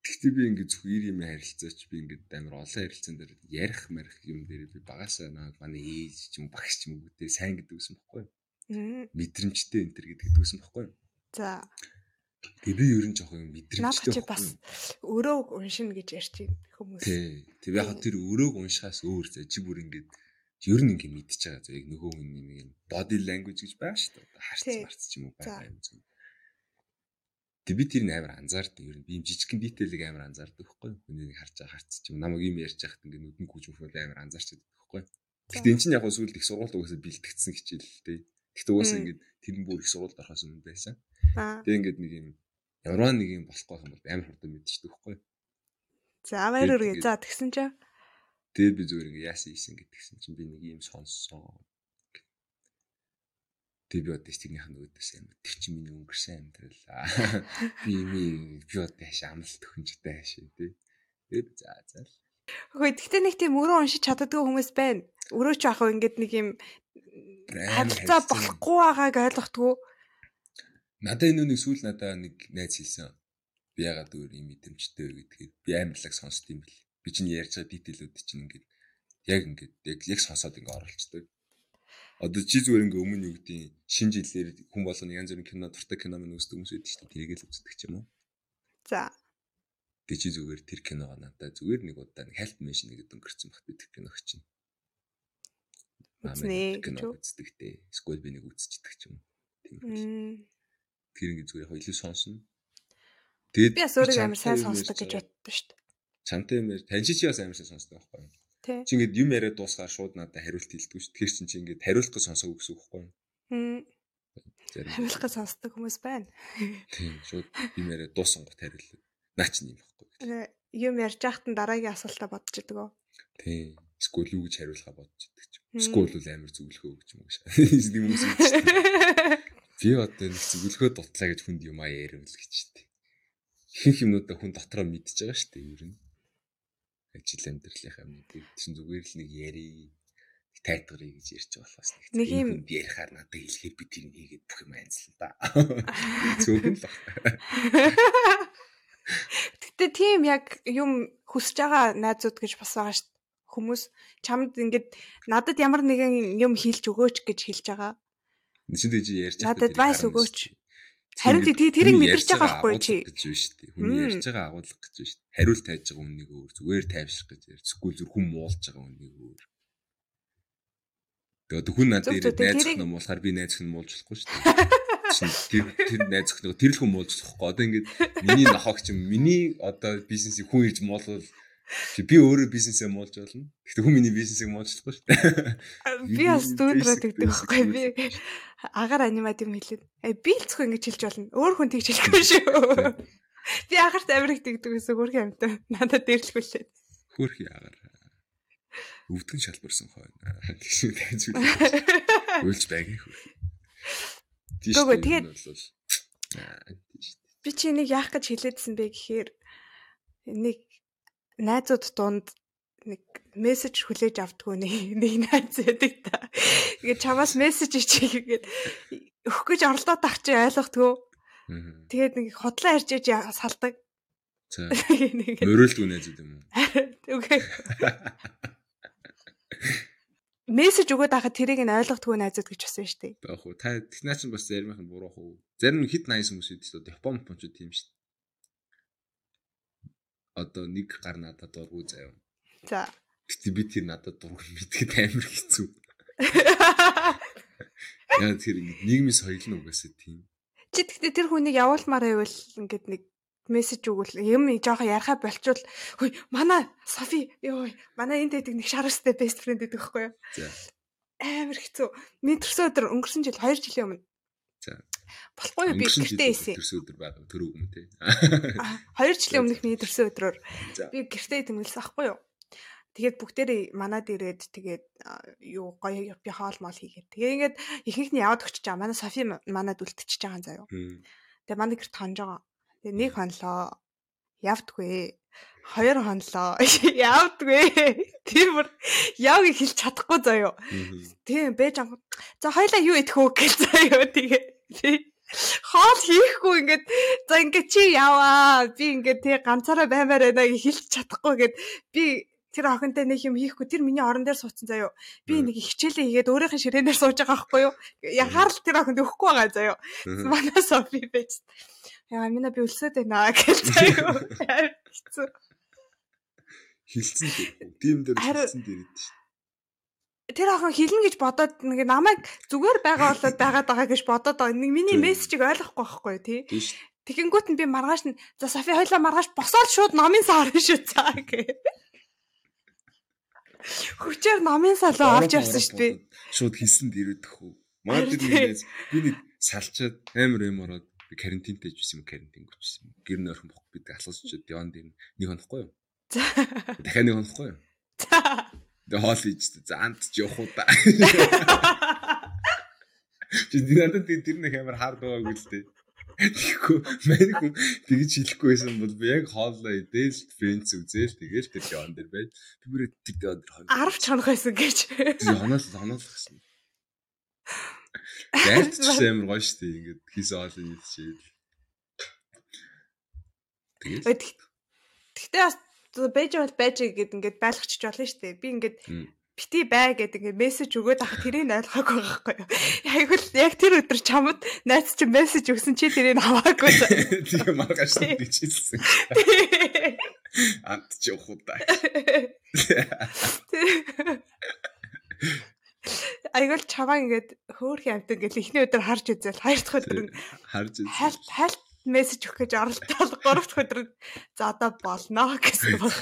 Гэхдээ би ингээд зөв ир юм харилцаач би ингээд амар олон харилцаан дээр ярих марих юм дээр би багасаа нэг манай ээж ч юм багш ч юм гэдэг сайн гэдэг үсэн баггүй. Мэдрэмжтэй энэ төр гэдэг үсэн баггүй. За. Тэгээ би ер нь жоох юм мэдрэмжтэй. Наад чи бас өрөөг уншина гэж байна хүмүүс. Тий. Тэг яг тэр өрөөг уншихаас өөр зэ чи бүр ингээд ер нь ингээд мэдчихэж байгаа. Яг нөгөө хүн нэг юм body language гэж байгаа шүү дээ. Харц марц ч юм уу байгаа юм зөв. Тэг би тэрийг амар анзаардаг. Ер нь би юм жижигхэн дитейлийг амар анзаардаг байхгүй юу? Хүний нэг харж байгаа харц ч юм намайг юм ярьж байхад ингээд нүдэн гүйж мөхөл амар анзаарч байдаг байхгүй юу? Гэхдээ эн чинь яг сүүлд их сургууль угаасаа бэлтгэсэн хичээл л дээ. Гэхдээ угаасаа ингээд тэр нь бүр их сургуульд орохоос өмнө байсан. Тэг ингээд нэг юм ямар нэг юм болохгүй юм бол амар хурдан мэдчихдэг байхгүй юу? За баяр үргээ. За тэгсэн чинь Тэгээд би зүгээр ингээ яасан ийсэн гэдгсэн чинь би нэг юм сонссон. Тэг би одоо стигнийх нь өөдөөс амар тэр чинь миний өнгөрсөн амьдрал. Би ми би одоо яаш амлалт өхөнжтэй хаашаа тий. Тэгээд за за л. Хөөе тэгтээ нэг тийм өрөө уншиж чаддгүй хүмүүс байна. Өрөө ч яах вэ ингээд нэг юм харилцаа болохгүй байгааг ойлгохгүй. Надаа энэ нэг сүүл надаа нэг найз хэлсэн. Би ягаад өөр юм мэдрэмжтэй вэ гэдгээр би амарлаг сонсд юм бэл. Би чинь ярьж байгаа дитейлүүд чинь ингээд яг ингээд яг яг сонсоод ингээд оруулцдаг. Одоо чи зүгээр ингээ өмнө юу гэдгийг шинэ жилээр хүн болгоны янз бүрийн кино дуртай кино мань үздэг хүмүүс байдаг шүү дээ. Тэрийг л үздэг ч юм уу. За. Тэг чи зүгээр тэр киногоо надад зүгээр нэг удаа нэг хальт мэшин нэгэд өнгөрцөн багт би тэр киног чинь. Үзнэ. Кино үздэг те. Эсвэл би нэг үзчихдэг ч юм. Тийм. Тэр ингээ зүгээр яг илүү сонсно. Тэгээд би бас өөрөө амар сайн сонсдог гэж боддоо шүү дээ. Чамтай юм яар. Таньчи чи бас амар сонсдог байхгүй юу? Чи ингээд юм яриад дуусгаар шууд надад хариулт хэлдэг шүү. Тэгэхээр чин чи ингээд хариулт гэж сонсоогүй гэсэн үг байхгүй юу? Хариулт гэж сонсдог хүмүүс байна. Тийм шууд юм яриад дууссан гот хариулт. Наа чи юм байхгүй. Юм ярьж байхад нь дараагийн асуултаа бодож идэг үү? Тийм. Скул юу гэж хариулахаа бодож идэг ч. Скул бол амар зөвлөхөө гэж юм шиг. Нэг хүмүүс хэлдэг. Би одоо нэг зөвлөхөө дутлаа гэж хүнд юм аа ярил гэж штэ. Ихэнх юмнуудаа хүн дотроо мэдчихэж байгаа штэ ер нь. Ажил амьдралынхаа мэдээ чинь зүгээр л нэг яри тайтгарыг гэж ярьж байгаа болохоос нэг юм ярихаар надад хэлэхээр би тэрийг хийгээд бүх юм анзлаа да. Зөвхөн л. Гэтэ тийм яг юм хүсэж байгаа найзууд гэж бас байгаа шүү дээ. Хүмүүс чамд ингээд надад ямар нэгэн юм хэлж өгөөч гэж хэлж байгаа. Шинэ дэж ярьж. Надад advice өгөөч. Харин тий тэрийг мэдэрч байгаа байхгүй чи. гэж биш тий. Хүн ярьж байгаа агуулга гэж биш. Хариулт тайж байгаа үннийг өөр зүгээр тайвшрах гэж ярьж. Эсвэл зүр хүн муулж байгаа үннийг өөр. Тэгээд хүн надад ирээд найзах юм болохоор би найзах нь муулж болохгүй шүү дээ. тэр тэр найз өхнөө тэр л хүн муулж болохгүй. Одоо ингээд миний нохогч миний одоо бизнесийг хүн ирж муулвал би өөрөө бизнесээ муулж болно. Гэхдээ хүн миний бизнесийг муулжлахгүй шүү дээ. Би бас дүүдрээд гэдэг байхгүй би агаар анимат юм хэлээд. Э би л зөвхөн ингэж хэлж болно. Өөр хүн тэгж хэлэхгүй шүү. Би агарт амирх тэгдэг гэсэн хөрхи амтаа надад дээрлэхүүлээд. Хөрхи агаар. Өвдгөн шалбарсан хойно. Тэгшүү тайзгүй. Үйлж байгийн хөрхи. Гүгөө тэгээд би чи нэг яах гэж хэлээдсэн бэ гэхээр нэг найзууд донд нэг мессеж хүлээж авдггүй нэг найз байдаг та. Тэгээд чамаас мессеж ичээгээд өгөх гэж оролдоод тах чи ойлгохдгөө. Тэгээд нэг хотлоо ярьж иж салдаг. Мөрөөлдгүй найзууд юм уу? Үгүй мессеж өгөөд байхад тэрийг нь ойлгохдгүй найзууд гэж басан шүү дээ. Баах уу. Та технаа чинь бас заримх нь буруу хөө. Зарим хит 80 хүмүүс үүдээс одоо Япон Япончууд тийм шүү дээ. Одоо нэг гар надад дургу заяа. За. Гэтэ би тэр надад дургу мэдгээд амар хэцүү. Яа тэр нийгмийн соёл нь угаасаа тийм. Чи тэгтээ тэр хүнийг явуулмаар байвал ингээд нэг мессеж өгвөл юм жоохон ярахаа болчвол хөөе манай Софи ёо манай энэ дэдэг нэг шарастай best friend гэдэг байхгүй юу. Амар хэцүү. Төрсөн өдөр өнгөрсөн жил 2 жилийн өмнө. За. Болохгүй би гэртээ ийсэн. Төрсөн өдөр байгаа төрөв юм те. 2 жилийн өмнөх миний төрсөн өдрөөр би гэртээ тэмүүлсэн ахгүй юу. Тэгээд бүгдээрээ манад ирээд тэгээд юу гоё би хоол мол хийгээд. Тэгээ ингээд ихэнх нь яваад өгч чаа. Манай Софи манад үлдчихэж байгаа заяа. Тэгээ манай гэрт хонж байгаа. Тэгээ нэг хонлоо. Явдгүй. Хоёр хонлоо. Явдгүй. Тэр бүр яаг хэлж чадахгүй заяо. Тийм бэж ам. За хоёлаа юу идэх үү гэж заяо. Тэгээ хоол хийхгүй ингээд за ингээд чи яваа. Би ингээд тий ганцаараа баймаар байна гэж хэлж чадахгүй гэд би тэр охинтой нэг юм хийхгүй тэр миний орон дээр суудсан заяо. Би нэг хичээлээ хийгээд өөрийнхөө ширээнээр сууж байгаа байхгүй юу? Яхаар л тэр охинд өгөхгүй байгаа заяо. Манай Софи байж яа минь би өлсөд байна гэж заяа. Хэцүү. Хилцэн тийм дээр хилцэн дээр шүү. Тэр охин хилнэ гэж бодоод нэг намайг зүгээр байгаа болоод байгаад байгаа гэж бодоод байгаа. Нэг миний мессежийг ойлгохгүй байхгүй тий. Тэгэнгүүт нь би маргааш нь за Софи хоёлаа маргааш босоод шууд номын саар шүү цаа гэ. Хүчээр номын салуу авч явсан шүү дээ. Шууд хилсэнд ирээдэх үү. Маад би нэг салчаад амар юм ороод би карантинтэй жийсэн юм карантин гүчсэн. Гэр нь орхон бохгүй бид асуусчод яван дээр нэг хонохгүй юу? За. Дахиад нэг хонохгүй юу? За. Тэгээ хоол хийж за амт ч явах уу та. Чи надад тэр нэг амар хаар байгаагүй л дээ. Тэгэхгүй мань хүн тэгж хэлэхгүй байсан бол би яг хооллоо идэл френдс үзэл тэгэл тэр жон дээр байж би бүрээ тэгдээ өндөр хоёр 10 чанах байсан гэж. Хоноос хоноос гэсэн. Ялч амар гоё шүү дээ. Ингээд хийсэн ол юм чийл. Тэгээд Тэгтээ бас байж бол байж гэд ингээд байлгачих болно шүү дээ. Би ингээд бити бай гэдэг ингээд мессеж өгөөд ах тэрийг ойлгоогүй байхгүй юу. Айгуул яг тэр өдөр чамд найз чинь мессеж өгсөн чи тэрийг аваагүй. Тийм маргааш гэж хэлсэн. Ант ч удаа. Айгуул чамаа ингээд хөөрхөн амт ингээд эхний өдөр харж үзэл хоёр дахь өдөр харж үзэл. Хальт хальт мессеж өгөх гэж оролдоод гурав дахь өдөр за одоо болно гэсэн баг.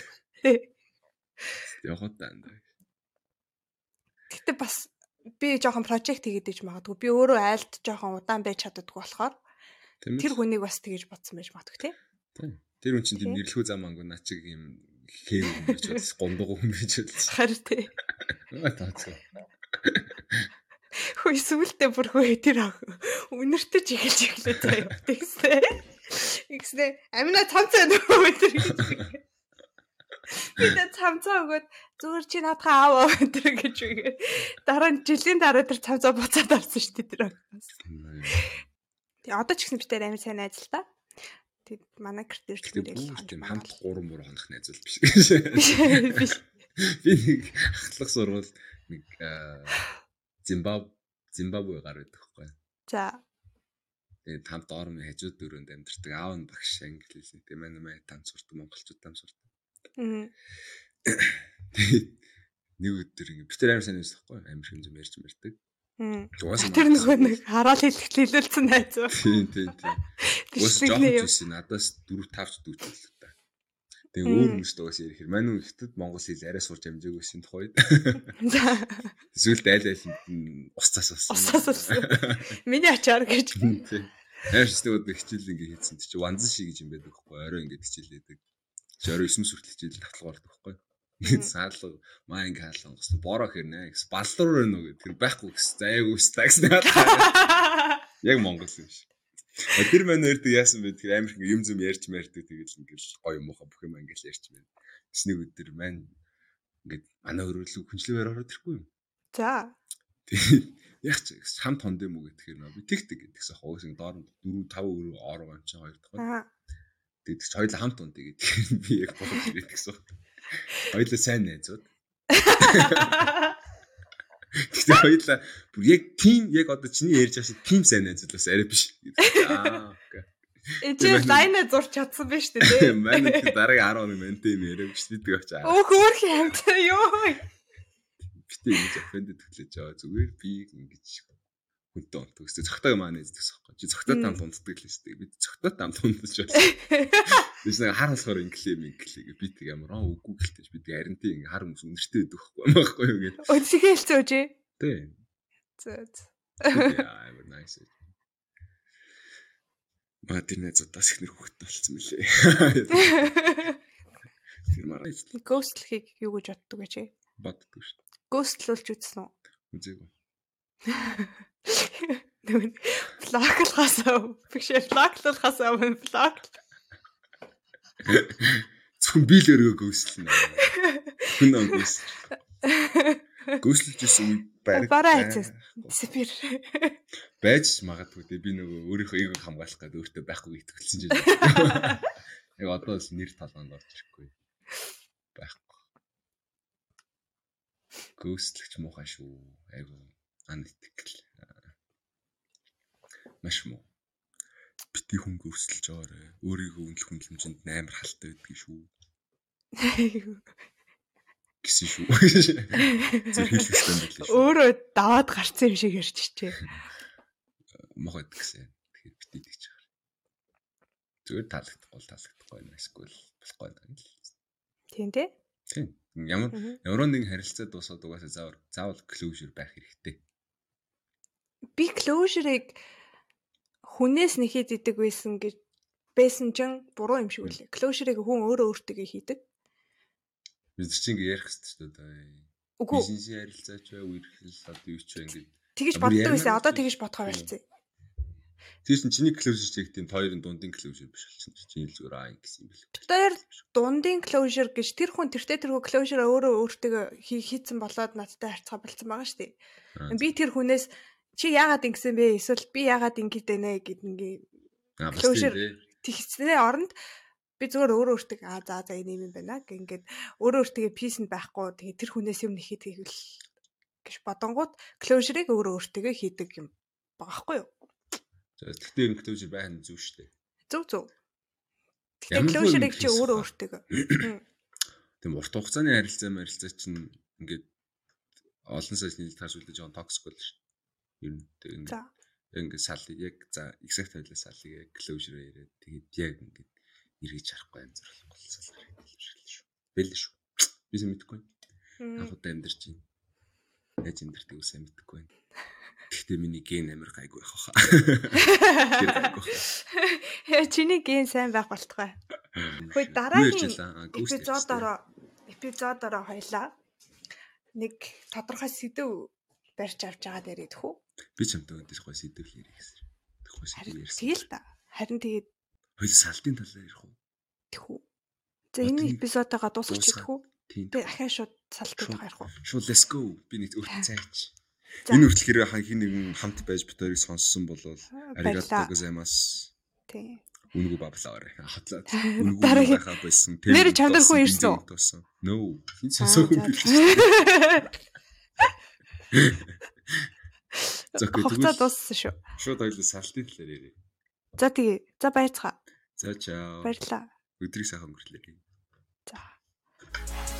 Явах удаа. Гэтэ бас би жоохон прожект хийгээд иж магадгүй. Би өөрөө айлд жоохон удаан байж чаддаггүй болохоор тэр хүнийг бас тэгэж бодсон байж магадгүй тийм. Тэр хүн чинь тийм нэрлэхүү зам ангуу наа чиг юм хээв юм гэж бодсон. Гондгоо хүн гэж бодсон. Харин тий. Таацгаа. Хөөе сүултээ бүр хөөе тэр үнэртэж эхэлж эхлэв заяа. Тэгснэ. Игснэ амина цамцаа нөө тэр гэж. Тэгээд цамцаа өгөөд зүгээр чи наадхаа аав өнтер гэж үгээд дараа нь жилийн дараа тэр цамцаа буцаад орсон шүү дээ тэр агнаас. Тэгээ одоо ч гэсэн би тэр амин сайн найз л та. Тэг манай ирэл тийм хамт 3 3 хоног найзуул биш гэж. Би нэг ахлах сурвал нэг Зимбаб Зимбабве гар байдаг хгүй. За. Тэгээд хамт орон хажууд дөрөнд амьдардаг аав нь багш англи хэлсэн. Тэгээд манай май там сурдаг монголчууд там сурдаг. Аа нэг өдөр ингэ би тэр амар сайн байсан байхгүй амар шин юм ярьж мэрдэг. Тэр нөгөө нэг хараал хэлэлцэн найз. Тийм тийм тийм. Уус жоохон зүйлс надаас 4 5 ч дүүж л та. Тэгээ өөр хүмүүст уус ярих. Манай нүү ихтэд монгол хэл арай сурч амжаагүйсэн тухайд. Эсвэл айл айл ус цас ус. Ус цас ус. Миний ачаар гэж. Яаж ч тэгвэл хичээл ингэ хийсэн чи ванзан шиг гэж юм байдаг байхгүй орой ингэ хичээлээдэг. Чи орой 9 сүртэл хичээл татлагаар байхгүй саалга маа ингээ хаалган гэсэн бороо хэрнэ гэсэн баллуур уу гэдэг байхгүй гэсэн заяагүй өстэй гэсэн яг монгол юм шиг тэр маань өрдөг яасан бэ? Тэгэхээр амар юм зүм ярьж мэрдэг тэгэл ингээл гоё муухай бүх юм ингээл ярьж байна. Гэсний өдөр маань ингээд манай өрөөлөг хүнчлэгээр ороод ирэхгүй юм. За. Яг ч хамт хонд юм уу гэхээр нөө би тэгдэг гэдэгсэн хоосон доор 4 5 өрөө ороо юм чи хоёр дахь тэгээд ч хоёул хамт хонд гэдэг. Би яг бодож ирээд гэсэн. Хоёлаа сайн найзууд. Тэгтээ хоёлаа бүр яг тим яг одоо чиний ярьж байгаа шиг тим сайн найзууд бас арай биш. Аа окей. Эцэг лайна зурч чадсан байж тээ тий. Манай дараагийн 10 хоног мэнтэй юм яриаг биш гэдэг очаа. Өөх өөр хэмт ёо. Битээ ингэж offended төглөж байгаа зүгээр би ингэж хүнтэй унтдаг гэсэн. Цогтой маань нэздэг сохоо. Чи цогтой тамд унтдаг л шүү дээ. Бид цогтой тамд унтаж байна. Биш нэг хар болохоор инглээ минглээ. Би тэг ямар аа үгүй гэлтэй. Би тэг харин тийм хар хүмүүс үнэртэй байдаг байхгүй байхгүй юу гэж. Өдсгөө хэлцээ үжи. Тий. Зөө. Yeah, very nice. Маа тэр нэг зодаас их нэр хөхт болсон мөлий. Тэр маргааш. Гостлхийг юу гэж боддог гэж? Боддог шүү дээ. Гостлуулж үзсэн үү? Үзээгүй. Нөгөө блоклахаас биш блоклахаас өмнө блок. Зөвхөн би л өргөө гүйсэлнэ. Хүн нэг гүйсэл. Гүйсэлж исэн бараг бараа хайцсан. Супер. Байж магадгүй те би нөгөө өөрийнхөө эгийг хамгаалах гэдэг өөртөө байхгүй итгэлсэн ч юм. Яг одоо л нэр талаанд орж ирэхгүй. Байхгүй. Гүйсэлч муухай шүү. Айгу ан итгэл маш муу. Бити хүн гүйсэлж байгаарэ. Өөрийгөө үнэлэх хүнлэмжинд амар халтай байдгийг шүү. Гэсэн шүү. Зөв хэлэх юм байна. Өөрөө даваад гарцсан юм шиг ярьж чичээ. Могод гэсэн. Тэгэхээр бити тэгж байгаа. Зүгээр таалагдахгүй таалагдахгүй юм эсвэл болохгүй юм л. Тийм дээ. Тийм. Ямар ямар нэгэн харилцаа дуусаад угаасаа заавал заавал closure байх хэрэгтэй. Би closure-ыг хүнээс нэхэд идэг байсан гэж байсан ч буруу юм шиг үлээ. Closure-ыг хүн өөрөө өөртөө хийдэг. Бид чинь ингэ ярих хэрэгтэй шүү дээ. Үгүй. Бизнес ярилцаач бай, үерхэл одоо юу ч вэ ингэ. Тэгэж боддог байсан. Одоо тэгэж бодохоо болцсон. Тэр чинь чиний closure чиг тийм хоёрын дундын closure биш болчихсон. Чиний л зүгээр аа гэсэн юм бэл. Тэр дундын closure гэж тэр хүн тэртээ тэрхүү closure өөрөө өөртөө хийцэн болоод надтай харьцаа болцсон байгаа шүү дээ. Би тэр хүнээс чи яагаад ингэсэн бэ? Эсвэл би яагаад ингэж байна гэд ингээ closure тэгснээ оронд би зүгээр өөрөө өөртөө аа за за энэ юм байна гэх ингээд өөртөө peace нь байхгүй тэгээ тэр хүнээс юм нэхэд хийвэл гэж бодонгууд closure-ыг өөрөө өөртөө хийдэг юм багахгүй юу? За тэгтээ юм closure байх нь зөв шүү дээ. Зөв зөв. Тэгтээ closure-ыг чи өөрөө өөртөө. Тэм урт хугацааны харилцаа харилцаа чинь ингээд олон сая нийлж таарч үлдэж байгаа токсик бол шүү. Ер нь ингээд ингээд салыг яг за exact байлаа салыг яг closure яриад тэгээд яг ингээд эргэж харахгүй амзар болохгүй салаар хэлжлээ шүү. Бэл шүү. Би сайн мэдэхгүй. Анх удаа амьдарч байна. Яаж амьдэрдэг сайн мэдэхгүй байна. Гэхдээ миний ген амир гайгүй байх хаа. Тэр гайгүй. Чиний ген сайн байх болтугай. Хөөе дараагийн эпизодороо эпизодороо хоёлаа нэг тодорхой сэдв барьж авч байгаа дээр идэх үү? Би ч юмтай өндөж гой сэдв ярих гэсэн. Тэгвэл сэдв ярьсан. Тэгэл та. Харин тэгээд хоёул салтын талаар ярих уу? Тэгэх үү. За энэ идэх үү? Тийм. Тэгээд ахаа шууд салтын талаар ярих уу? Шууд let's go. Би нэг өөрт цайч. Энэ хүртэл хэрэг хин нэгэн хамт байж хоёрыг сонссон бол аригато гозаймас. Тийм. Үнгүү баблаар хатлаад үнгүү байхаа байсан. Нэр чандар хүн ирсэн үү? No. Сонсоогүй юм За үгүй хугацаа дууссан шүү. Шууд хоёул салтын талаар ярив. За тэгье. За баярцгаа. За чао. Баярлаа. Өдрийг сайхан өнгөрлөе. За.